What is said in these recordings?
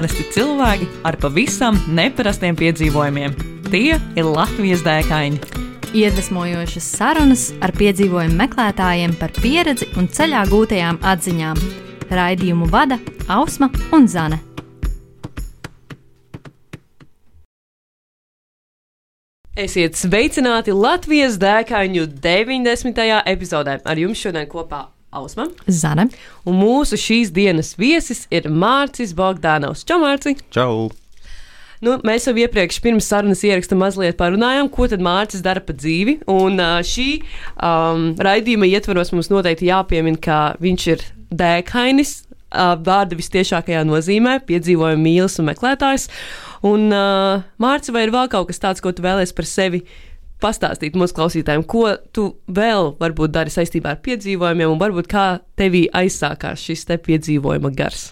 Parasti cilvēki ar pavisam neparastiem piedzīvojumiem. Tie ir Latvijas dēkaini. Iedvesmojošas sarunas ar piedzīvojumu meklētājiem par pieredzi un ceļā gūtajām atziņām. Raidījumu vada Ausma un Zane. Esiet sveicināti Latvijas dēkaņu 90. epizodē. Ar jums šodien kopā Ausma. Zane. Un mūsu šīs dienas viesis ir Mārcis Bogdanovs. Čau, Mārci! Čau! Nu, mēs jau iepriekš, pirms sarunas ieraksta, mazliet parunājām, ko tad Mārcis dara pa dzīvi. Un uh, šī um, raidījuma ietvaros mums noteikti jāpiemina, ka viņš ir dēkainis, uh, vārda vistiešākajā nozīmē, piedzīvojuma mīlis un meklētājs. Un, uh, Mārcis, vai ir vēl kaut kas tāds, ko tu vēlēsies par sevi pastāstīt mūsu klausītājiem, ko tu vēl varbūt dari saistībā ar piedzīvojumiem, un varbūt kā tevī aizsākās šis te piedzīvojuma gars?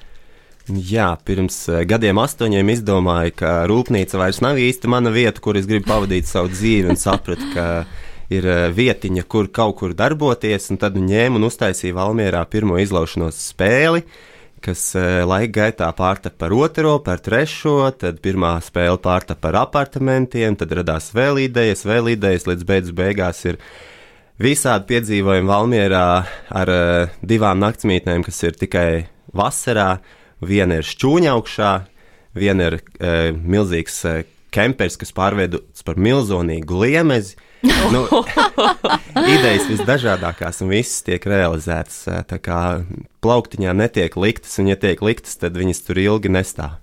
Jā, pirms eh, gadiem astoņiem izdomāju, ka rūpnīca vairs nav īsti mana vieta, kur es gribu pavadīt savu dzīvi, un sapratu, ka ir eh, vietiņa, kur kaut kur darboties, un tad ņēmu un uztaisīju Valmierā pirmo izlaušanos spēli. Uh, kas eh, laika gaitā pārtapa par otro, par trešo, tad pirmā spēle pārtapa par apartamentiem, tad radās vēl idejas, vēl idejas, līdz beigas beigās ir visādi piedzīvojumi Valmierā ar uh, divām naktsmītnēm, kas ir tikai vasarā. Viena ir šķūņa augšā, viena ir uh, milzīgs uh, kempers, kas pārveidots par milzīgu liemezi. nu, idejas visdažādākās un visas tiek realizētas. Tā kā plauktiņā netiek liktas, un ja tiek liktas, tad viņas tur ilgi nestāv.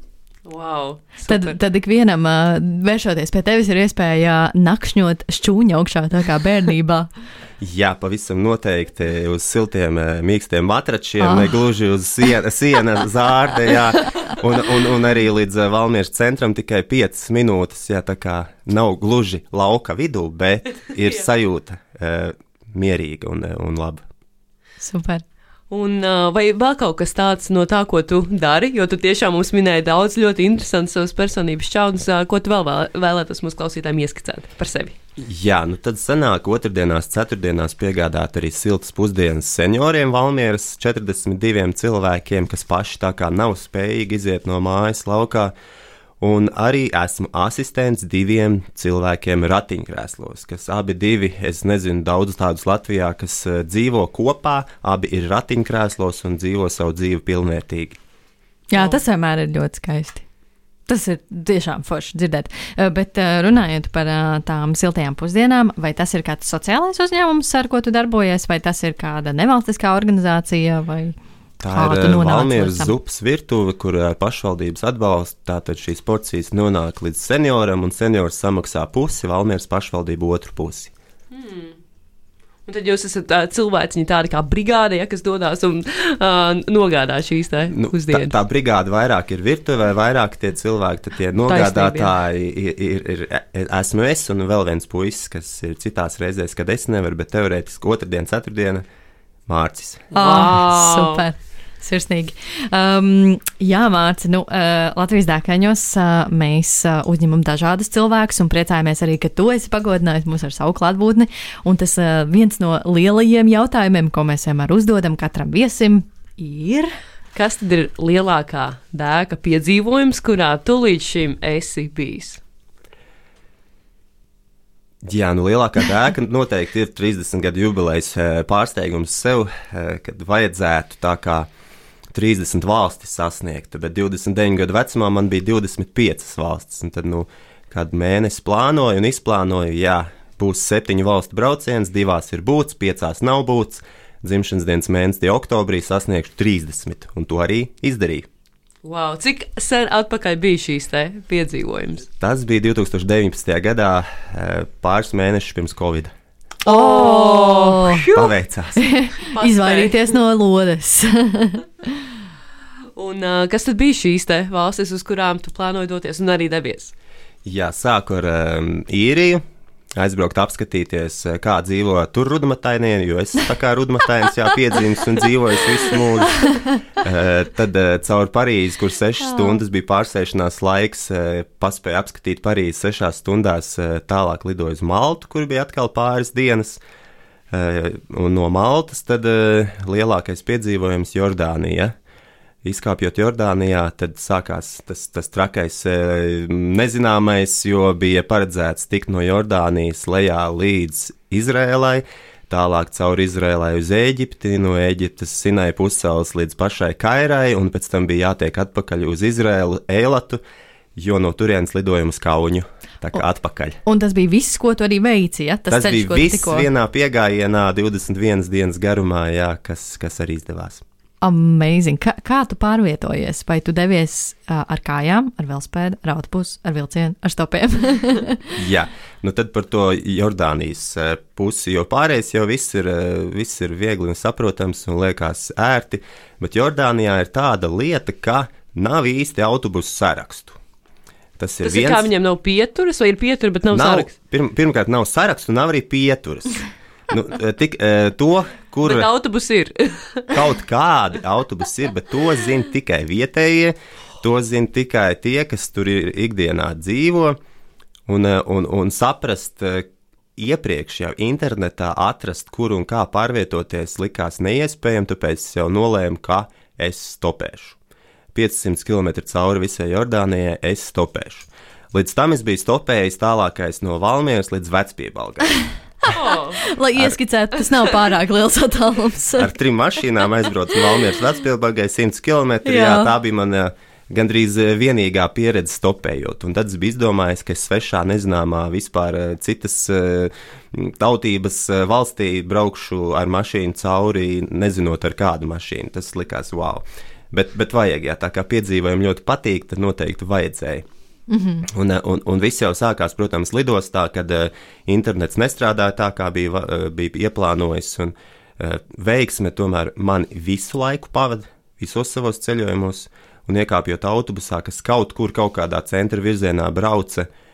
Wow, super. tad, tad ikvienam, uh, vēršoties pie tevis, ir iespēja nakšņot šķūņa augšā, tā kā bērnībā. Jā, pavisam noteikti uz siltiem, mīkstiem matračiem, ah. ne gluži uz siena, siena zārde, jā. Un, un, un arī līdz Valmieras centram tikai 5 minūtes, jā, tā kā nav gluži lauka vidū, bet ir sajūta uh, mierīga un, un laba. Super. Un, vai vēl kaut kas tāds no tā, ko tu dari? Jo tu tiešām mums minēji daudz ļoti interesantas savas personības čaudus, ko tu vēl, vēlētos mūsu klausītājiem ieskicēt par sevi. Jā, nu tad sanāk otrdienās, ceturtdienās piegādāt arī siltas pusdienas senioriem Valmieras 42 cilvēkiem, kas paši tā kā nav spējīgi iziet no mājas laukā. Un arī esmu asistents diviem cilvēkiem ratiņkrēslos, kas abi divi, es nezinu, daudz tādus Latvijā, kas uh, dzīvo kopā, abi ir ratiņkrēslos un dzīvo savu dzīvi pilnvērtīgi. Jā, tas vienmēr ir ļoti skaisti. Tas ir tiešām forši dzirdēt. Uh, bet uh, runājot par tām siltajām pusdienām, vai tas ir kāds sociālais uzņēmums, ar ko tu darbojies, vai tas ir kāda nevalstiskā organizācija? Vai... Tā ir uh, Valmieras zupas virtuve, kur ar pašvaldības atbalstu tātad šīs porcijas nonāk līdz senioram, un seniors samaksā pusi, Valmieras pašvaldība otru pusi. Hmm. Un tad jūs esat uh, cilvēki, tādi kā brigāde, ja, kas dodas un uh, nogādā šīs nu, pusdienas. Tā, tā brigāde vairāk ir virtuvē, vairāk tie cilvēki, tad tie nogādātāji ir, ir, ir, ir, esmu es un vēl viens puisis, kas ir citās reizēs, kad es nevaru, bet teorētiski otrdien, ceturtdien Mārcis. Wow. Oh, super! Sirsnīgi. Um, jā, Mārcis, nu, uh, Latvijas dārkaņos uh, mēs uh, uzņemam dažādus cilvēkus un priecājamies arī, ka tu esi pagodinājis mūs ar savu klātbūtni. Un tas uh, viens no lielajiem jautājumiem, ko mēs vienmēr uzdodam katram viesim, ir. Kas tad ir lielākā dēka piedzīvojums, kurā tu līdz šim esi bijis? Jā, nu lielākā dēka noteikti ir 30 gadu jubilejas eh, pārsteigums sev, eh, kad vajadzētu tā kā 30 valstis sasniegt, bet 29 gadu vecumā man bija 25 valstis. Tad, nu, kādu mēnesi plānoju un izplānoju, jā, būs septiņu valstu brauciens, divās ir būts, piecās nav būts. Dzimšanas dienas mēnesī, oktobrī sasniegšu 30, un to arī izdarīju. Wow, cik sen atpakaļ bija šīs piedzīvojums? Tas bija 2019. gadā, eh, pāris mēnešus pirms Covid. Oh, Paveicās. Izvairīties no lodes. un, uh, kas tad bija šīs valstis, uz kurām tu plānoji doties un arī devies? Jā, sāku ar um, īriju, aizbraukt, apskatīties, eh, kā dzīvo tur rudmatainie, jo es tā kā rudmatainis jau piedzimis un dzīvoju visu mūžu. Uh, tad uh, caur Parīzi, kur sešas stundas bija pārsēšanās laiks, paspēju apskatīt Parīzi sešās stundās, tālāk lidoju uz Maltu, kur bija atkal pāris dienas. Un no Maltas tad lielākais piedzīvojums Jordānija. Izkāpjot Jordānijā, tad sākās tas, tas trakais eh, nezināmais, jo bija paredzēts tikt no Jordānijas lejā līdz Izrēlai, tālāk cauri Izrēlai uz Eģipti, no Eģiptes Sinai puscelas līdz pašai Kairai, un pēc tam bija jātiek atpakaļ uz Izrēlu, Eilatu, jo no turienes lidojuma uz Kauņu. Tā kā atpakaļ. Un tas bija viss, ko tu arī veici. Ja? Tas, tas ceļš, bija viss tikko... vienā piegājienā, 21 dienas garumā, jā, kas, kas arī izdevās. Amazing. Kā, kā tu pārvietojies? Vai tu devies uh, ar kājām, ar velospēdu, ar autobusu, ar vilcienu, ar stopiem? Jā, nu tad par to Jordānijas pusi, jo pārējais jau viss ir, viss ir viegli un saprotams un liekas ērti, bet Jordānijā ir tāda lieta, ka nav īsti autobusu sarakstu. Tas ir, Tas viens... ir kā viņiem nav pieturas, vai ir pietura, bet nav, nav saraksts? Pirm, pirmkārt, nav sarakstu, nav arī pieturas. Nu, tik, to, kur bet autobusi ir. kaut kādi autobusi ir, bet to zina tikai vietējie. To zina tikai tie, kas tur ir ikdienā dzīvo. Un, un, un saprast, iepriekš jau internetā atrast, kur un kā pārvietoties, likās neiespējami, tāpēc es jau nolēmu, ka es stopēšu. 500 km cauri visai Jordānijai es stopēšu. Līdz tam es biju stopējis tālākais no Valmieras līdz Vecpiebalgai. Oh. Lai ieskicētu, tas nav pārāk liels attālums. ar trim mašīnām aizbraucu no Valmieras Vecpilbagai 100 km. Jā. jā, tā bija mana gandrīz eh, vienīgā pieredze stopējot. Un tad es biju izdomājis, ka es svešā, nezināmā, vispār eh, citas eh, tautības valstī braukšu ar mašīnu cauri, nezinot ar kādu mašīnu. Tas likās wow. Bet, bet vajag, ja tā kā piedzīvojumi ļoti patīk, tad noteikti vajadzēja. Mm -hmm. un, un, un viss jau sākās, protams, lidostā, kad uh, internets nestrādāja tā, kā bija, uh, bija ieplānojis. Un, uh, veiksme tomēr man visu laiku pavadīja, visos savos ceļojumos, un iekāpjot autobusā, kas kaut kur kaut kādā centra virzienā brauca, uh,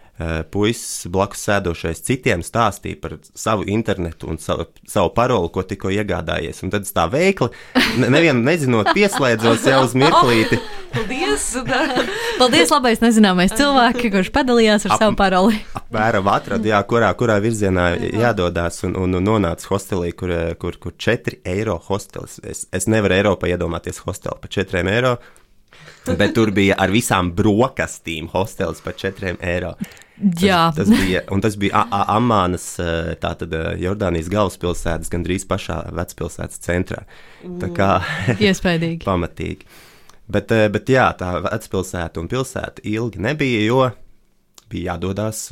puisis blakus sēdošais citiem stāstīja par savu internetu un savu, savu paroli, ko tikko iegādājies. Un tad es tā veikli, nevienu nezinot, pieslēdzos jau uz mirklīti. Paldies! Paldies, labais nezināmais cilvēks, kurš padalījās ar Ap, savu paroli. Apmēram atradu, jā, kurā, kurā virzienā jādodas un, un, un nonāca hostelī, kur, kur, kur 4 eiro hostelis. Es, es nevaru Eiropā iedomāties hosteli par 4 eiro. Bet tur bija ar visām brokastīm hostels par 4 eiro. Jā, tas, tas bija, un tas bija Amānas, eh, tātad eh, Jordānijas galvaspilsētas, gandrīz pašā vecpilsētas centrā. Tā kā iespaidīgi. pamatīgi. Bet, eh, bet jā, tā vecpilsēta un pilsēta ilgi nebija, jo bija jādodas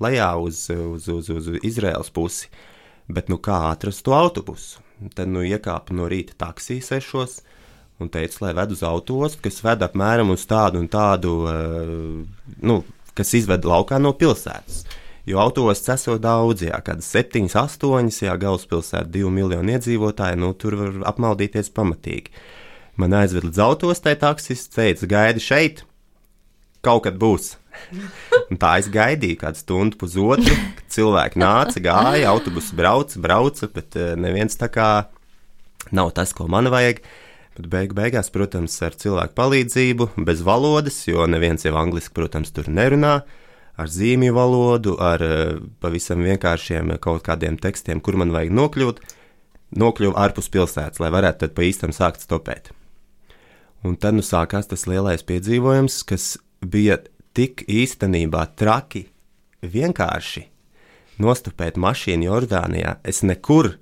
lejā uz, uz, uz, uz Izraels pusi. Bet nu kā atrast to autobusu? Tad nu iekāpu no rīta taksī sešos un teica, lai ved uz autostu, kas ved apmēram uz tādu un tādu, nu, kas izved laukā no pilsētas. Jo autostas esot daudz, jā, kādas septiņas, astoņas, jā, galvaspilsēta, divi miljoni iedzīvotāji, nu tur var apmaldīties pamatīgi. Man aizved līdz autostai taksists, teica, gaidi šeit, kaut kad būs. Un tā es gaidīju kādu stundu, pusotru, cilvēki nāca, gāja, autobuss brauca, brauca, bet eh, neviens tā kā nav tas, ko man vajag. Bet beigu beigās, protams, ar cilvēku palīdzību, bez valodas, jo neviens jau angliski, protams, tur nerunā, ar zīmju valodu, ar uh, pavisam vienkāršiem kaut kādiem tekstiem, kur man vajag nokļūt, nokļuvu ārpus pilsētas, lai varētu tad pa īstam sākt stopēt. Un tad nu sākās tas lielais piedzīvojums, kas bija tik īstenībā traki, vienkārši nostupēt mašīnu Jordānijā. Es nekur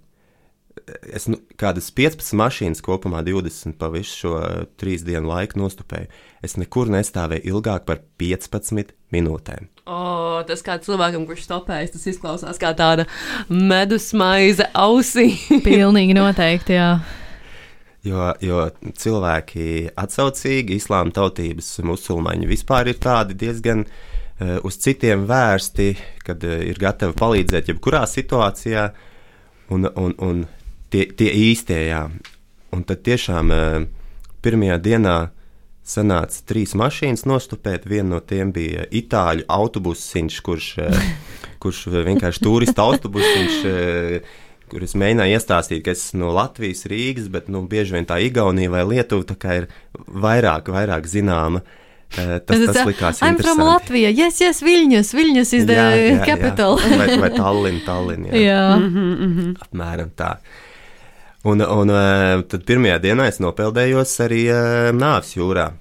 es nu, kādas 15 mašīnas kopumā 20 pa visu šo trīs dienu laiku nostupēju. Es nekur nestāvēju ilgāk par 15 minūtēm. O, tas kā cilvēkam, kurš stopējas, tas izklausās kā tāda medus maize ausī. Pilnīgi noteikti, jā. Jo, jo cilvēki atsaucīgi, islāma tautības musulmaņi vispār ir tādi diezgan uh, uz citiem vērsti, kad uh, ir gatavi palīdzēt jebkurā situācijā. Un, un, un tie, tie īstie, jā. Un tad tiešām eh, pirmajā dienā sanāca trīs mašīnas nostupēt. Viena no tiem bija itāļu autobusiņš, kurš, eh, kurš vienkārši turista autobusiņš. Eh, kur es mēģināju iestāstīt, ka es esmu no Latvijas, Rīgas, bet nu, bieži vien tā Igaunija vai Lietuva ir vairāk, vairāk zināma. Tas, tas, likās I'm from Latvija, yes, yes, Viļņus, Viļņus is the jā, jā, capital. Jā. Vai, vai Tallinn, Tallinn, jā. jā. Mm -hmm, mm -hmm. Apmēram tā. Un, un uh, tad pirmajā dienā es nopeldējos arī uh, nāves jūrā.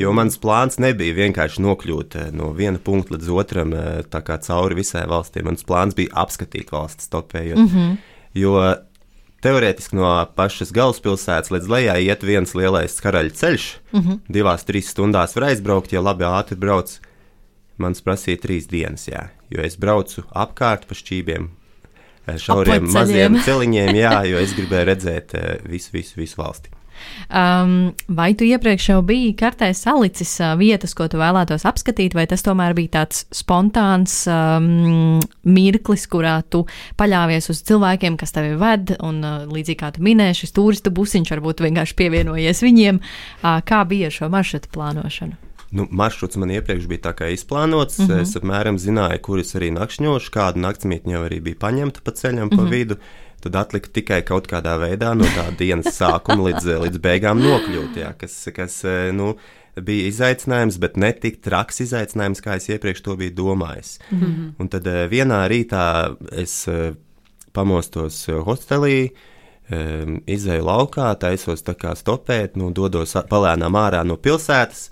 Jo mans plāns nebija vienkārši nokļūt uh, no viena punkta līdz otram, tā kā cauri visai valstī. Mans plāns bija apskatīt valsts, stopējot. Mm -hmm. Jo teorētiski no pašas galvaspilsētas līdz lejai iet viens lielais karaļa ceļš. Mm -hmm. Divās, trīs stundās var aizbraukt, ja labi ātri brauc. Mans prasīja trīs dienas, jā, jo es braucu apkārt pa šķībiem, šauriem Apceļiem. maziem celiņiem, jā, jo es gribēju redzēt eh, visu, visu, visu valsti. Um, vai tu iepriekš jau biji kartē salicis uh, vietas, ko tu vēlētos apskatīt, vai tas tomēr bija tāds spontāns um, mirklis, kurā tu paļāvies uz cilvēkiem, kas tevi ved, un uh, līdzīgi kā tu minēji, šis turistu busiņš varbūt vienkārši pievienojies viņiem. Uh, kā bija ar šo maršrutu plānošanu? Nu, maršruts man iepriekš bija tā kā izplānots. Mm -hmm. Es apmēram zināju, kur es arī nakšņošu, kāda naktsmītne jau arī bija paņemta pa ceļam, pa mm -hmm. vidu. Tad atlika tikai kaut kādā veidā no tā dienas sākuma līdz, līdz beigām nokļūt. Jā, kas, kas nu, bija izaicinājums, bet ne tik traks izaicinājums, kā es iepriekš to biju domājis. Mm -hmm. Un tad eh, vienā rītā es eh, pamostos eh, hostelī. Izēju laukā, taisos tā kā stopēt, nu, dodos palēnām ārā no pilsētas,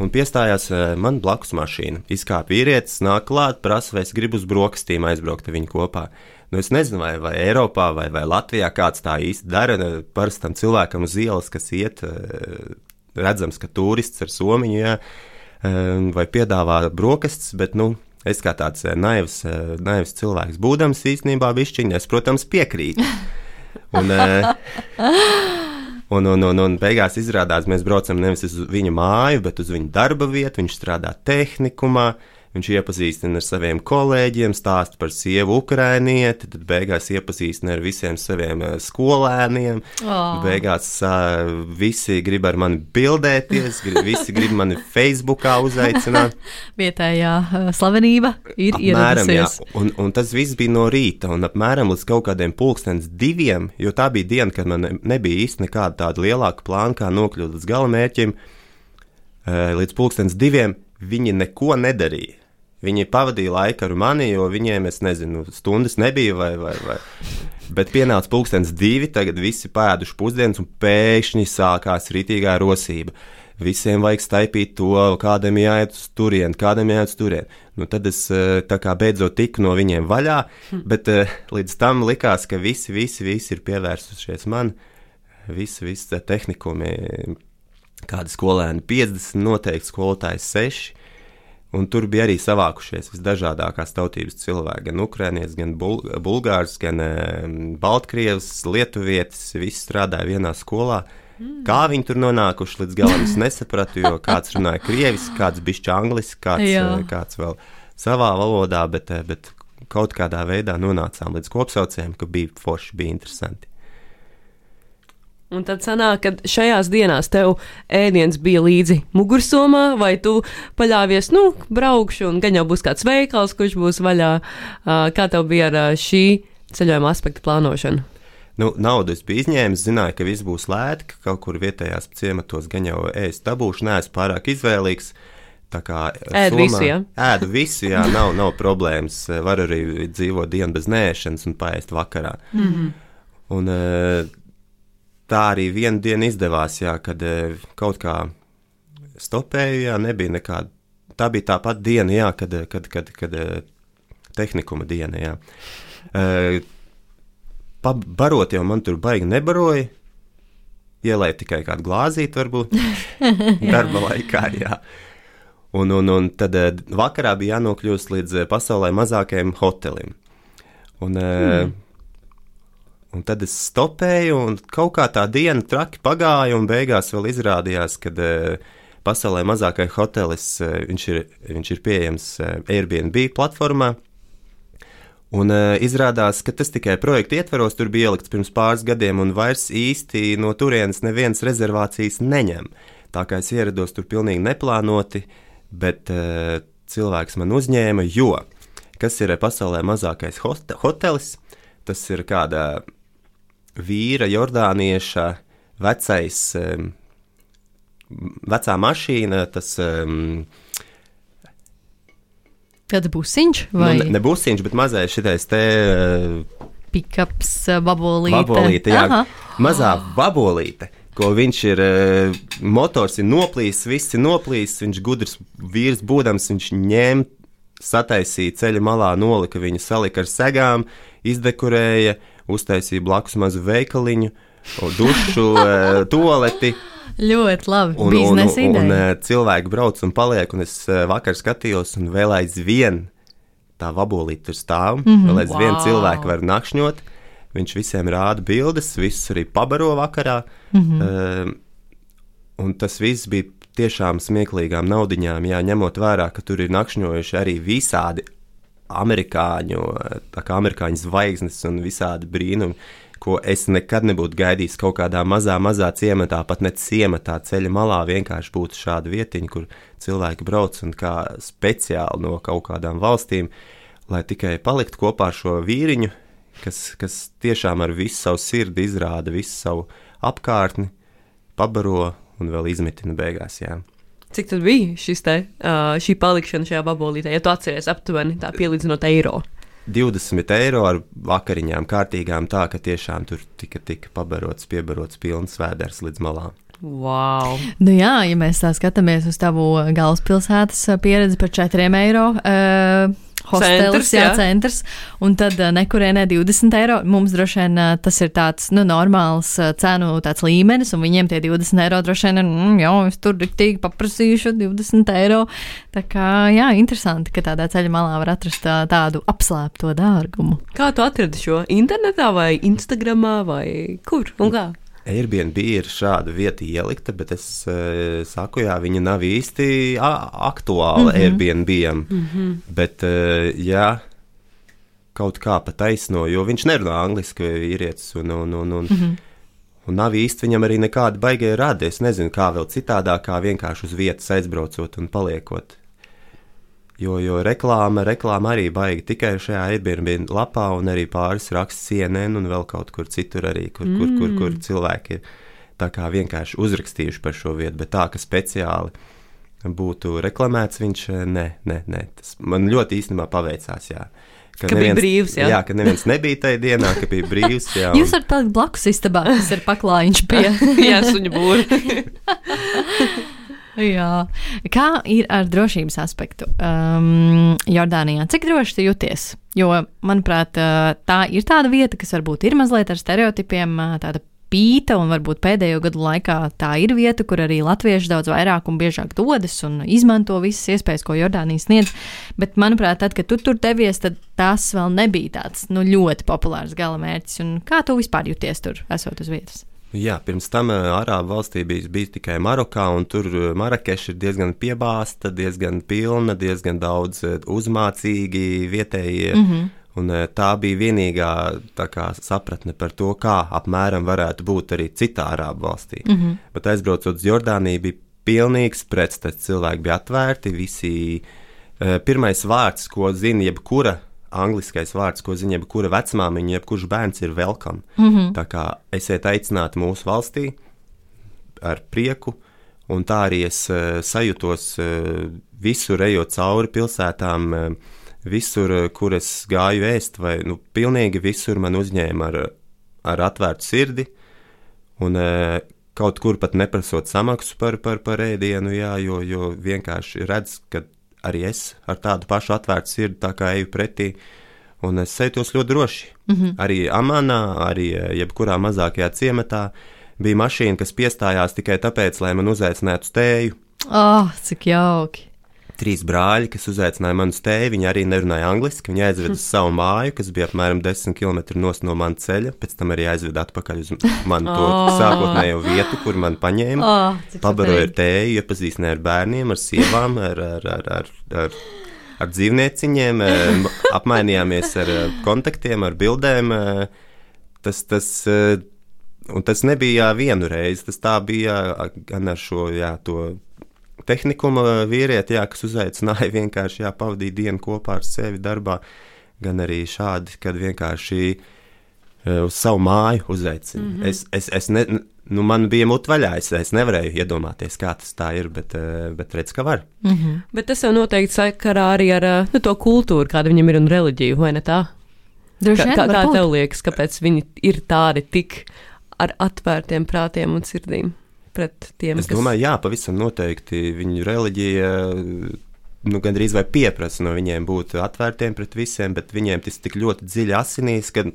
un piestājās uh, man blakus mašīna. Izkāpa vīrietis, nāk klāt, prasa, vai es gribu uz brokastīm aizbraukt ar viņu kopā. Nu, es nezinu, vai, vai Eiropā vai, vai Latvijā kāds tā īsti dara. Parastam cilvēkam uz ielas, kas iet, uh, redzams, ka turists ar somiņu, jā, um, vai piedāvā brokastis, bet, nu, es kā tāds naivs, naivs cilvēks būdams īstenībā bišķiņ, es, protams, piekrītu. Un, Un, un, un, un beigās izrādās, mēs braucam nevis uz viņa māju, bet uz viņa darba vietu. Viņš strādā tehnikumā, viņš iepazīstina ar saviem kolēģiem, stāsta par sievu ukrainieti, tad beigās iepazīstina ar visiem saviem uh, skolēniem. Oh. Beigās uh, visi grib ar mani bildēties, grib, visi grib mani Facebookā uzaicināt. Vietējā slavenība ir ieradusies. un, un tas viss bija no rīta, un apmēram līdz kaut kādiem pulkstenes diviem, jo tā bija diena, kad man ne- nebija īsti nekāda tāda lielāka plāna, kā nokļūt līdz galamērķim. Eh, Līdz pulkstenes diviem viņi neko nedarīja. Viņi pavadīja laiku ar mani, jo viņiem, es nezinu, stundas nebija, vai, vai, vai. bet pienāca pulkstenis divi, tagad visi pēduši pusdienas, un pēkšņi sākās ritīgā rosība. Visiem vajag staipīt to, kādam jāiet uz turieni, kādam jāiet uz turieni. Nu, tad es eh, tā kā beidzot tiku no viņiem vaļā, bet eh, līdz tam likās, ka visi, visi, visi ir pievērsušies man. Visi, visi tehnikumi, kādi skolēni 50, noteikti skolotājs 6. Un tur bija arī savākušies visdažādākās tautības cilvēki, gan ukrānietis, gan bul bulgārs, gan e, baltkrievis, lietuvietis. Visi strādāja vienā skolā. Mm. Kā viņi tur nonākuši līdz galam, es nesapratu, jo kāds runāja krieviski, kāds bija angliski, kāds, Jā. e, kāds vēl savā valodā, bet, e, bet kaut kādā veidā nonācām līdz kopsaucējiem, ka bija forši, bija interesanti. Un tad sanāk, ka šajās dienās tev ēdiens bija līdzi mugursomā, vai tu paļāvies, nu, braukšu, un gan jau būs kāds veikals, kurš būs vaļā. Kā tev bija ar šī ceļojuma aspekta plānošanu? Nu, naudu es biju izņēmis, zināju, ka viss būs lēti, ka kaut kur vietējās ciematos gan jau ēst dabūšu, neesmu pārāk izvēlīgs. Tā kā Ēd visu, jā? Ēdu visu, jā, nav, nav problēmas. Var arī dzīvot dienu bez nēšanas un paēst vakarā. Mm -hmm. Un tā arī vienu dienu izdevās, jā, kad eh, kaut kā stopēju, jā, nebija nekāda. Tā bija tā pati diena, jā, kad, eh, kad, kad, kad eh, tehnikuma diena, jā. Eh, pa- Barot jau man tur baigi nebaroja. Ielēja tikai kādu glāzīti, varbūt darba laikā. Jā. Un, un, un tad vakarā bija jānokļūst līdz pasaulē mazākajam hotelim. Un, mm. Un tad es stopēju, un kaut kā tā diena traki pagāja, un beigās vēl izrādījās, ka pasaulē mazākais hotelis eh, viņš ir, viņš ir pieejams eh, Airbnb platformā. Un izrādās, ka tas tikai projekta ietvaros tur bija ielikts pirms pāris gadiem, un vairs īsti no turienes neviens rezervācijas neņem. Tā kā es ierados tur pilnīgi neplānoti, bet cilvēks man uzņēma, jo kas ir pasaulē mazākais hote hotelis, tas ir kāda vīra, jordānieša vecais, um, vecā mašīna, tas um, Kāds būs viņš? Vai... Nu, ne, ne busiņš, bet mazais šitais te uh, pikaps, babolīte. Babolīte, jā, Aha. mazā babolīte. Ko viņš ir, eh, motors ir noplīsis, viss ir noplīsis, viņš gudrs vīrs būdams, viņš ņēma, sataisīja ceļa malā, nolika viņu, salika ar segām, izdekorēja, uztaisīja blakus mazu veikaliņu, dušu, eh, toaleti. Ļoti labi. Un, un, un, un eh, cilvēki brauc un paliek, un es eh, vakar skatījos, un vēl aizvien tā vabolīte tur stāv. Mm -hmm. Vēl aizvien Wow. cilvēki var nakšņot. Viņš visiem rāda bildes, visus arī pabaro vakarā. Mm. -hmm. uh, un tas viss bija tiešām smieklīgām naudiņām, jā, ņemot vērā, ka tur ir nakšņojuši arī visādi amerikāņu, kā amerikāņu zvaigznes un visādi brīnumi, ko es nekad nebūtu gaidījis kaut kādā mazā, mazā ciematā, pat ne ciematā ceļa malā vienkārši būtu šāda vietiņa, kur cilvēki brauc un kā speciāli no kaut kādām valstīm, lai tikai paliktu kopā ar šo vīriņu, kas, kas tiešām ar visu savu sirdi izrāda visu savu apkārtni, pabaro un vēl izmitina beigās. Jā. Cik tad bija šis te, uh, šī palikšana šajā babolītē, ja tu atceries aptuveni tā pielīdzinot eiro? 20 eiro ar vakariņām, kārtīgām, tā ka tiešām tur tika, tika pabarots, piebarots pilns vēders līdz malām. Wow! Nu jā, ja mēs tā skatāmies uz tavu galvaspilsētas pieredzi par 4 eiro. Uh, Hostelis, Centrs, jā, jā. centrs, un tad uh, nekurienē 20 eiro. Mums droši vien uh, tas ir tāds nu, normāls uh, cenu tāds līmenis, un viņiem tie 20 eiro droši vien ir, mm, jā, es tur diktīgi paprasīšu 20 eiro. Tā kā, jā, interesanti, ka tādā ceļa malā var atrast uh, tādu apslēpto dārgumu. Kā tu atradi šo internetā vai Instagramā vai kur un kā? Airbnb ir šāda vieta ielikta, bet es uh, saku, jā, viņa nav īsti aktuāla mm -hmm. Airbnb. Mm -hmm. Bet, uh, jā, kaut kā pa taisno, jo viņš nerunā angliski, vīrietis, un, un, un, un, mm -hmm. un nav īsti viņam arī nekāda baigie radi. Es nezinu, kā vēl citādāk, kā vienkārši uz vietas aizbraucot un paliekot. Jo, jo reklāma, reklāma arī baigi tikai šajā Airbnb lapā, un arī pāris raksts CNN un vēl kaut kur citur arī, kur, kur, kur, kur cilvēki ir vienkārši uzrakstījuši par šo vietu, bet tā, ka speciāli būtu reklamēts, viņš ne, ne, ne. Tas man ļoti īstenībā paveicās, jā. Ka bija brīvs, jā. Jā, ka neviens nebija tajā dienā, ka bija brīvs, jā. Jūs varat palikt blakus istabā, kas ir paklājiņš pie. Jā, suņu būri. Jā. Kā ir ar drošības aspektu? Um, Jordānijā, cik droši tu jūties? Jo, manuprāt, uh, tā ir tāda vieta, kas varbūt ir mazliet ar stereotipiem, uh, tāda pīta, un varbūt pēdējo gadu laikā tā ir vieta, kur arī latvieši daudz vairāk un biežāk dodas un izmanto visas iespējas, ko Jordānija sniedz. Bet, manuprāt, tad, kad tu tur devies, tad tas vēl nebija tāds nu, ļoti populārs galamērķis. Un kā tu vispār jūties tur, esot uz vietas? Jā, pirms tam Arābu valstī bija, bija tikai Marokā, un tur Marakeša ir diezgan piebāzta, diezgan pilna, diezgan daudz uzmācīgi vietējie. Mm -hmm. Un tā bija vienīgā tā kā, sapratne par to, kā apmēram varētu būt arī citā Arābu valstī. Mm -hmm. Bet aizbraucot uz Jordāniju, bija pilnīgs pretstats. Cilvēki bija atvērti, visi. Pirmais vārds, ko zina jebkura angliskais vārds, ko zina jebkura vecmāmiņa, jebkurš bērns ir welcome. Mm -hmm. Tā kā esiet aicināti mūsu valstī ar prieku, un tā arī es uh, sajūtos uh, visur ejot cauri pilsētām, uh, visur, kur es gāju ēst, vai nu, pilnīgi visur man uzņēma ar, ar atvērtu sirdi, un uh, kaut kur pat neprasot samaksu par, par, par ēdienu, jā, jo, jo vienkārši redz, ka arī es ar tādu pašu atvērtu sirdi tā kā eju pretī. Un es jūtos ļoti droši. Mm -hmm. Arī Amanā, arī eh, jebkurā mazākajā ciematā bija mašīna, kas piestājās tikai tāpēc, lai man uzaicinātu uz tēju. Oh, cik jauki! Trīs brāļi, kas uzaicināja mani uz tēju, viņi arī nerunāja angliski. Viņi aizveda uz savu māju, kas bija apmēram 10 km no manas ceļa. Pēc tam arī aizveda atpakaļ uz manu to sākotnējo vietu, kur man paņēma. Oh, Pabaroja ar tēju, iepazīstināja ar bērniem, ar sievām, ar, ar, ar, ar, ar, ar dzīvnieciņiem, apmainījāmies ar kontaktiem, ar bildēm. Tas, tas, tas nebija vienu reizi, tas tā bija gan ar šo jā, to tehnikuma vīrieti, jā, kas uzaicināja vienkārši jā, pavadīt dienu kopā ar sevi darbā, gan arī šādi, kad vienkārši eh, uz savu māju uzaicina. Mm -hmm. Es, es, es ne, nu, man bija mutvaļā, es, es nevarēju iedomāties, kā tas tā ir, bet, eh, bet redz, ka var. Bet tas jau noteikti sakarā arī ar nu, to kultūru, kāda viņam ir un reliģiju, vai ne tā? Droši Kā, vien, kā, kā tev liekas, kāpēc viņi ir tādi tik ar atvērtiem prātiem un sirdīm pret tiem, Es domāju, jā, pavisam noteikti viņu reliģija. Nu, Gan drīz vai pieprasa no viņiem būt atvērtiem pret visiem, bet viņiem tas tik ļoti dziļi asinīs, ka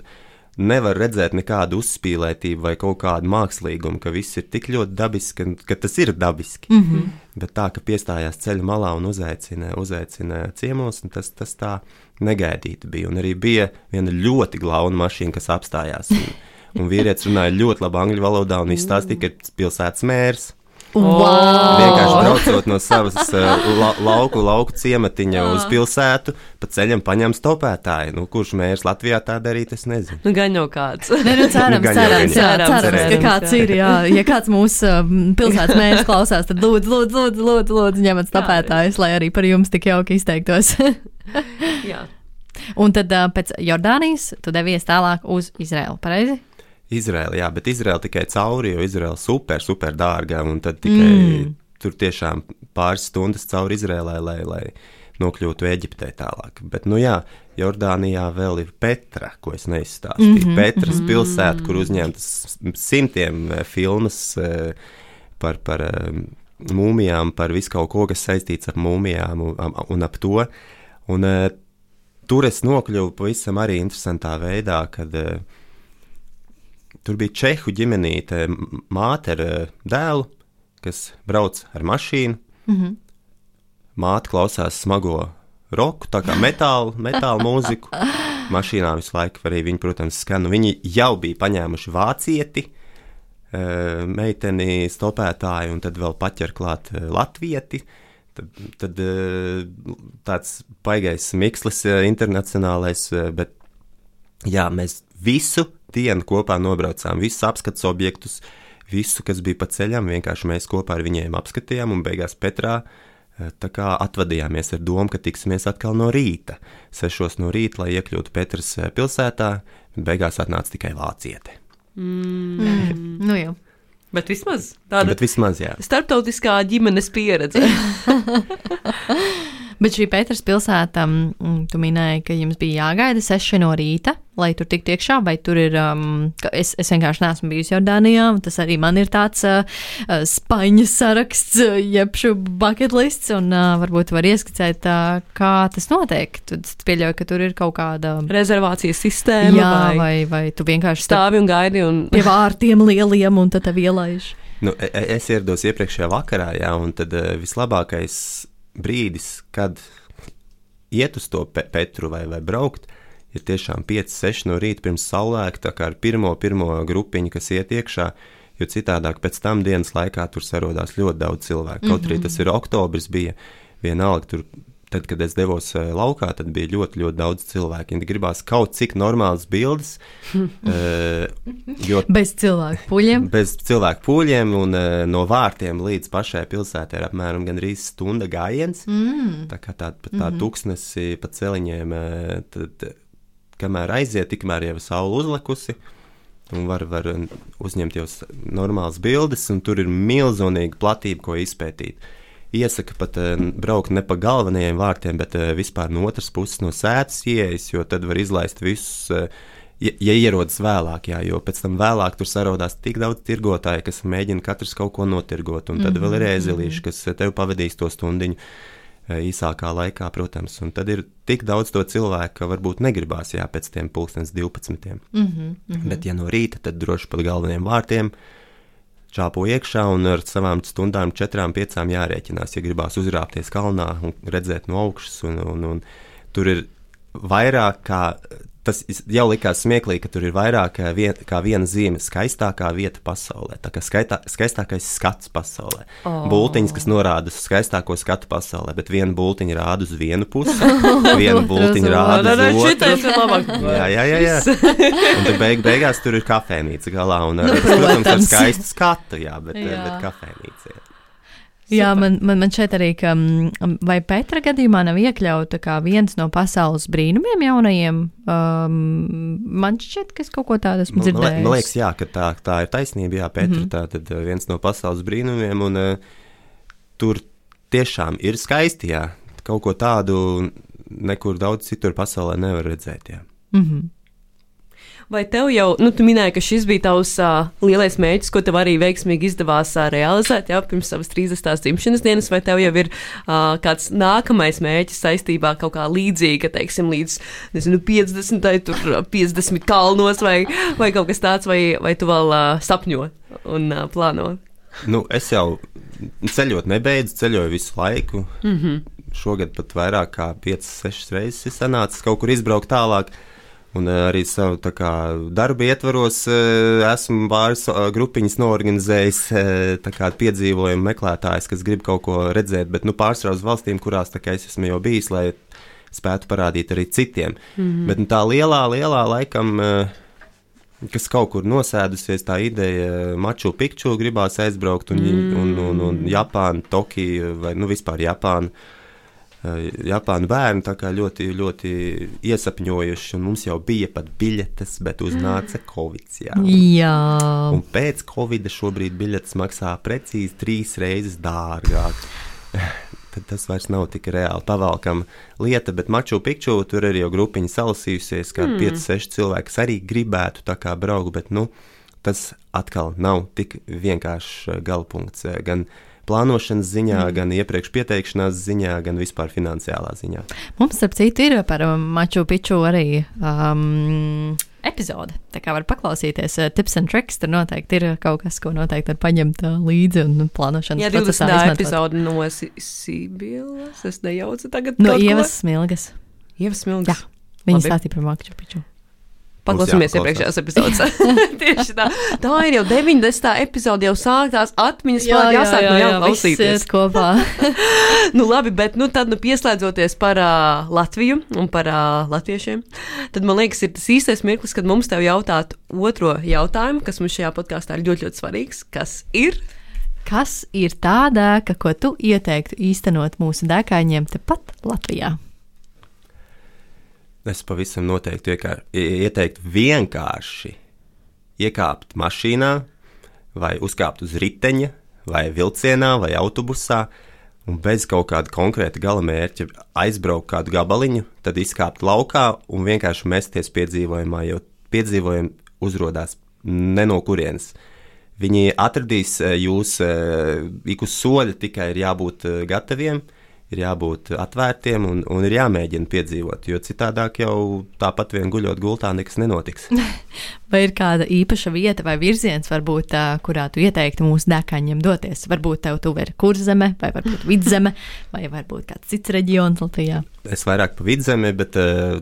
nevar redzēt nekādu uzspīlētību vai kaut kādu mākslīgumu, ka viss ir tik ļoti dabiski, ka, ka tas ir dabiski. Mm -hmm. Bet tā, ka piestājās ceļa malā un uzaicina, uzaicina ciemos, un tas, tas tā negaidīti bija. Un arī bija viena ļoti glauna mašīna, kas apstājās. Un, un vīrietis runāja ļoti labi angļu valodā un izstāstīja, ka ir pilsētas mērs. Wow! Vienkārši braucot no savas uh, la, lauku, lauku ciematiņa uz pilsētu, pa ceļam paņem stopētāju. Nu, kurš mērs Latvijā tā darīt, es nezinu. Nu, gan jau kāds. Nē, nu, cerams, jau, cerams, jau. jā, cerams, Cerams, ka kāds jā. ir. Jā. Ja kāds mūsu um, pilsētas mērs klausās, tad lūdzu, lūdzu, lūdzu, lūdzu, lūdzu ņemat stapētājus, lai arī par jums tik jauki izteiktos. Jā. Un tad uh, pēc Jordānijas tu devies tālāk uz Izraelu, pareizi? Izraela, jā, bet Izraela tikai cauri, jo Izraela super, super dārga, un tad tikai mm. tur tiešām pāris stundas cauri Izrēlai, lai, lai nokļūtu Eģiptē tālāk. Bet, nu jā, Jordānijā vēl ir Petra, ko es neizstāstīju. Mm -hmm, Petras -hmm. pilsēta, kur uzņemtas simtiem eh, filmas eh, par, par eh, mūmijām, par visu kaut ko, kas saistīts ar mūmijām un, un ap to. Un, eh, tur es nokļuvu pavisam arī interesantā veidā, kad eh, Tur bija čehu ģimenīte, māte ar eh, dēlu, kas brauc ar mašīnu. Mm -hmm. Māte klausās smago roku, tā kā metāla, metāla mūziku. Mašīnā visu laiku arī viņi, protams, skan. Nu, Viņi jau bija paņēmuši vācieti, eh, meiteni stopētāju, un tad vēl paķer klāt eh, latvieti. Tad, tad tāds baigais mikslis internacionālais, bet Jā, mēs visu dienu kopā nobraucām, visus apskates objektus, visu, kas bija pa ceļam, vienkārši mēs kopā ar viņiem apskatījām un beigās Petrā eh, tā kā atvadījāmies ar domu, ka tiksimies atkal no rīta, sešos no rīta, lai iekļūtu Petras eh, pilsētā, bet beigās atnāca tikai vāciete. Mm. Nu jau. Bet vismaz tāda Bet vismaz jā. starptautiskā ģimenes pieredze. Bet šī Pēters pilsēta, mm, tu minēji, ka jums bija jāgaida seši no rīta, lai tur tiktu iekšā, vai tur ir, um, ka es, es vienkārši neesmu bijusi Jordānijā, un tas arī man ir tāds uh, uh, spaiņu saraksts, uh, jeb šo bucket lists, un uh, varbūt var ieskicēt, uh, kā tas notiek. Tu pieļauj, ka tur ir kaut kāda. Rezervācijas sistēma. Jā, vai, vai, vai tu vienkārši stāv stāvi un gaidi. Un... pie vārtiem lieliem, un tad tev ielaiž. Nu, e- e- es ierados iepriekšējā vakarā, jā, un tad uh, vislabākais brīdis, kad iet uz to pe Petru vai, vai braukt, ir tiešām 5, 6 no rīta pirms saulēkta, kā ar pirmo, pirmo grupiņu, kas iet iekšā. Jo citādāk pēc tam dienas laikā tur sarodās ļoti daudz cilvēku. Kaut arī tas ir oktobris, bija vienalga tur. Tad, kad es devos eh, laukā, tad bija ļoti, ļoti daudz cilvēku. Viņi gribās kaut cik normālas bildes, eh, jo Bez cilvēku puļiem. Bez cilvēku pūļiem un uh, no vārtiem līdz pašai pilsētai ir apmēram gandrīz stunda gājiens. Mm. Tā kā tā, tā mm -hmm. tūkstnesi pa celiņiem, tad, kamēr aiziet, tikmēr jau saule uzlikusi. Un var, var uzņemt jau normālas bildes, un tur ir milzīga platība, ko izpētīt. Iesaka pat uh, braukt ne pa galvenajiem vārtiem, bet uh, vispār no otras puses, no sēdes ieejas, jo tad var izlaist visus. Uh, Ja, ja ierodas vēlāk, jā, jo pēc tam vēlāk tur sarodās tik daudz tirgotāju, kas mēģina katrs kaut ko notirgot, un tad mm -hmm. vēl ir ēzelīši, kas eh, tev pavadīs to stundiņu eh, īsākā laikā, protams, un tad ir tik daudz to cilvēku, ka varbūt negribās, jā, pēc tiem pulkstens 12. Mm -hmm, mm -hmm. Bet, ja no rīta, tad droši pa galvenajiem vārtiem čāpo iekšā un ar savām stundām, četrām, piecām jārēķinās, ja gribās uzrāpties kalnā un redzēt no augšas. Un, un, un tur ir vairāk kā. Tas jau likās smieklīgi, ka tur ir vairāk kā, vien, kā viena zīme, skaistākā vieta pasaulē. Tā kā skaitā, skaistākais skats pasaulē. Oh. Bultiņas, kas norāda uz skaistāko skatu pasaulē, bet viena bultiņa rāda uz vienu pusi, viena bultiņa rāda uz otru. Šitais ir labāk. Jā, jā, jā. jā. Un tad beig, beigās tur ir kafejnīca galā. Un, nu, protams, ar skaistu skatu, jā, bet, Jā. jā. bet kafejnīca. Jā. Jā, man, man, man šeit arī, ka mm, vai Petra gadījumā nav iekļauta kā viens no pasaules brīnumiem jaunajiem. Um, man šķiet, ka es kaut ko tādu esmu man, dzirdējis. man liekas, jā, ka tā, tā ir taisnība. Jā, Pēter, mm -hmm. tā tad uh, viens no pasaules brīnumiem, un uh, tur tiešām ir skaisti, jā. Kaut ko tādu nekur daudz citur pasaulē nevar redzēt, jā. Mm -hmm. Vai tev jau, nu, tu minēji, ka šis bija tavs uh, lielais mērķis, ko tev arī veiksmīgi izdevās uh, realizēt jau pirms savas 30. dzimšanas dienas, vai tev jau ir uh, kāds nākamais mērķis saistībā kaut kā līdzīga, teiksim, līdz, nezinu, 50, tur 50 kalnos vai, vai kaut kas tāds, vai, vai tu vēl uh, sapņo un uh, plāno? Nu, es jau ceļot nebeidzu, ceļoju visu laiku. Mm -hmm. Šogad pat vairāk kā 5-6 reizes ir sanācis kaut kur izbraukt tālāk. Un eh, arī savu kā, darbu ietvaros eh, esmu pāris eh, grupiņas norganizējis, kā piedzīvojumu meklētājs, kas grib kaut ko redzēt, bet nu, pārsvarā uz valstīm, kurās kā, es esmu jau bijis, lai spētu parādīt arī citiem. Mm -hmm. Bet nu, tā lielā, lielā laikam. Kas kaut kur nosēdusies, tā ideja, Maču Pikču gribās aizbraukt, un, mm. un, un, un Japāna, Tokija vai nu, vispār Japāna. Uh, Japāņu bērni ļoti, ļoti iesapņojuši, un mums jau bija pat biļetes, bet uznāca Covid. Jā. jā. Un pēc Covid šobrīd biļetes maksā precīzi trīs reizes dārgāk. Tad tas vairs nav tik reāli pavalkama lieta, bet Maču Pikču tur ir jau grupiņa salasījusies, kā mm. 5-6 cilvēki, arī gribētu tā kā braukt, bet nu, tas atkal nav tik vienkāršs galpunkts. Gan uh, plānošanas ziņā, mm. gan iepriekš pieteikšanās ziņā, gan vispār finansiālā ziņā. Mums, starp citu, ir par Maču Piču arī. Um, epizode. Tā kā var paklausīties, uh, tips and tricks. Tur noteikti ir kaut kas, ko noteikti var paņemt uh, līdzi un plānošanas Jā, procesā. Jā, epizode no Sībīlas. Es nejaucu tagad. No Ievas Smilgas. Ievas Smilgas. Jā, viņa stāstīja par Maču Piču. Paklausīsimies iepriekšējās epizodes. Tieši tā. Tā ir jau 90. epizode, jau sāktās atmiņas, jā, jā, jāsāk jā, no jauna klausīties. kopā. nu, labi, bet nu, tad, nu, pieslēdzoties par uh, Latviju un par uh, latviešiem, tad man liekas, ir tas īstais mirklis, kad mums tev jautāt otro jautājumu, kas mums šajā podkāstā ir ļoti, ļoti svarīgs. Kas ir? Kas ir tā dēka, ko tu ieteiktu īstenot mūsu dēkaņiem tepat Latvijā? Es pavisam noteikti ieteiktu vienkārši iekāpt mašīnā, vai uzkāpt uz riteņa, vai vilcienā, vai autobusā, un bez kaut kāda konkrēta gala mērķa aizbraukt kādu gabaliņu, tad izkāpt laukā un vienkārši mesties piedzīvojumā, jo piedzīvojumi uzrādās ne no kurienes. Viņi atradīs eh, jūs eh, ik uz soļa, tikai ir jābūt eh, gataviem ir jābūt atvērtiem un, un ir jāmēģina piedzīvot, jo citādāk jau tāpat vien guļot gultā nekas nenotiks. vai ir kāda īpaša vieta vai virziens, varbūt, kurā tu ieteiktu mūsu dēkaņiem doties? Varbūt tev tuvu ir kurzeme, vai varbūt vidzeme, vai varbūt kāds cits reģions Latvijā? Es vairāk pa vidzemi, bet uh,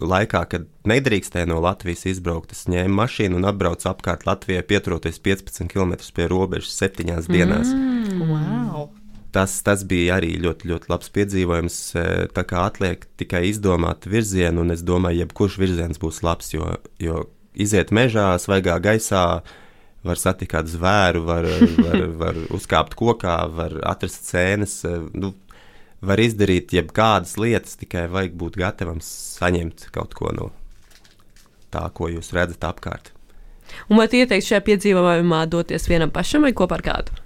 laikā, kad nedrīkstēja no Latvijas izbraukt, es ņēmu mašīnu un atbraucu apkārt Latvijai, pieturoties 15 km pie robežas septiņās dienās. Mm, wow! Tas, tas bija arī ļoti, ļoti labs piedzīvojums. E, tā kā atliek tikai izdomāt virzienu, un es domāju, jebkurš virziens būs labs, jo, jo iziet mežā, svaigā gaisā, var satikt zvēru, var, var, var uzkāpt kokā, var atrast sēnes. E, nu, var izdarīt jebkādas lietas, tikai vajag būt gatavam saņemt kaut ko no tā, ko jūs redzat apkārt. Un vai ieteiktu šajā piedzīvojumā doties vienam pašam vai kopā ar kādu?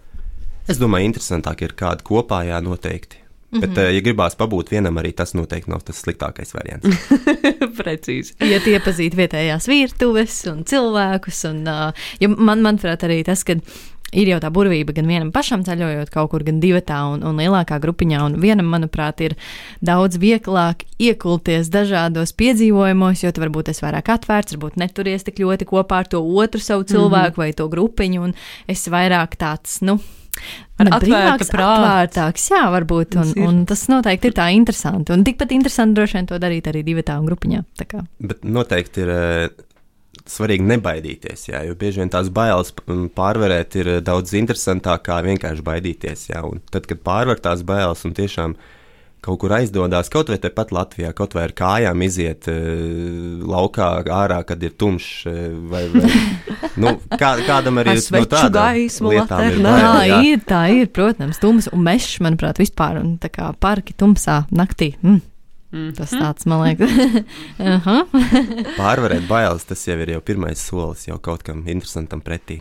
Es domāju, interesantāk ir kāda kopā, jā, noteikti. Mm -hmm. Bet, uh, ja gribās pabūt vienam, arī tas noteikti nav tas sliktākais variants. Precīzi. Ja iepazīt vietējās virtuves un cilvēkus, un uh, man, manuprāt, arī tas, ka ir jau tā burvība gan vienam pašam ceļojot kaut kur, gan divatā un, un lielākā grupiņā. Un vienam, manuprāt, ir daudz vieglāk iekulties dažādos piedzīvojumos, jo tu varbūt esi vairāk atvērts, varbūt neturies tik ļoti kopā ar to otru savu cilvēku mm -hmm. vai to grupiņu, un esi vairāk tāds, nu, Atvērta atvērtāks, jā, varbūt. Un, un tas noteikti ir tā interesanti. Un tikpat interesanti droši vien to darīt arī divi tā un grupiņā. Bet noteikti ir uh, svarīgi nebaidīties, jā, jo bieži vien tās bailes pārvarēt ir daudz interesantāk kā vienkārši baidīties. Jā, un tad, kad pārvar tās bailes un tiešām uh, kaut kur aizdodas, kaut vai tepat Latvijā, kaut vai ar kājām iziet uh, laukā ārā, kad ir tumšs. Uh, vai, vai, nu, kā, kādam arī ir no lietām. Ir bail, jā, ir, tā ir, protams, tums un mešs, manuprāt, vispār, un tā kā parki tumsā naktī. Mm. Mm. Tas tāds, man liekas, pārvarēt bailes, tas jau ir jau pirmais solis jau kaut kam interesantam pretī.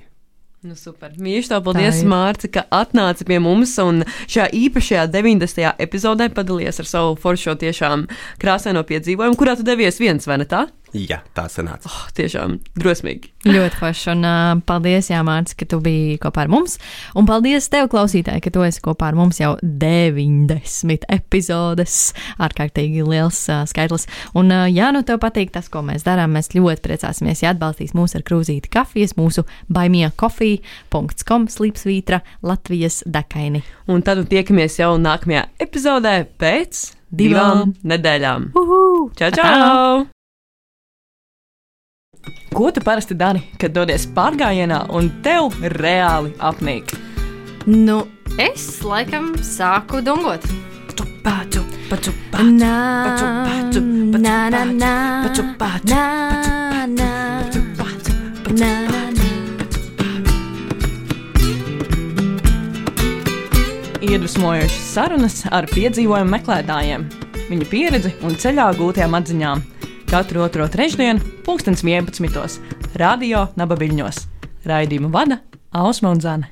Nu, super. Mīļš, tev paldies, Mārci, ka atnāci pie mums un šajā īpašajā 90. epizodē padalījies ar savu foršo tiešām krāsaino piedzīvojumu, kurā tu devies viens, vai ne tā? Jā, tā sanāca. Oh, tiešām drosmīgi. Ļoti forši. Un uh, paldies, Jāmārcis, ka tu biji kopā ar mums. Un paldies tev, klausītāji, ka tu esi kopā ar mums jau 90 epizodes. Ārkārtīgi liels uh, skaitlis. Un, uh, ja nu tev patīk tas, ko mēs darām, mēs ļoti priecāsimies, ja atbalstīs mūs ar krūzīti kafijas, mūsu baimijā.com slīpsvītra Latvijas dekaini. Un tad tiekamies jau nākamajā epizodē pēc divām, divām nedēļām. Uhu! Čau, čau! Ko tu parasti dari, kad dodies pārgājienā un tev reāli apnīk? Nu, es laikam sāku dungot. Paču, paču, paču, paču, paču, paču, paču, paču, paču. Iedvesmojošas sarunas ar piedzīvojumu meklētājiem, viņu pieredzi un ceļā gūtajām atziņām. Katru otro trešdienu, pulkstens 11. Radio Nabaviļņos. Raidījumu vada Ausma un Zana.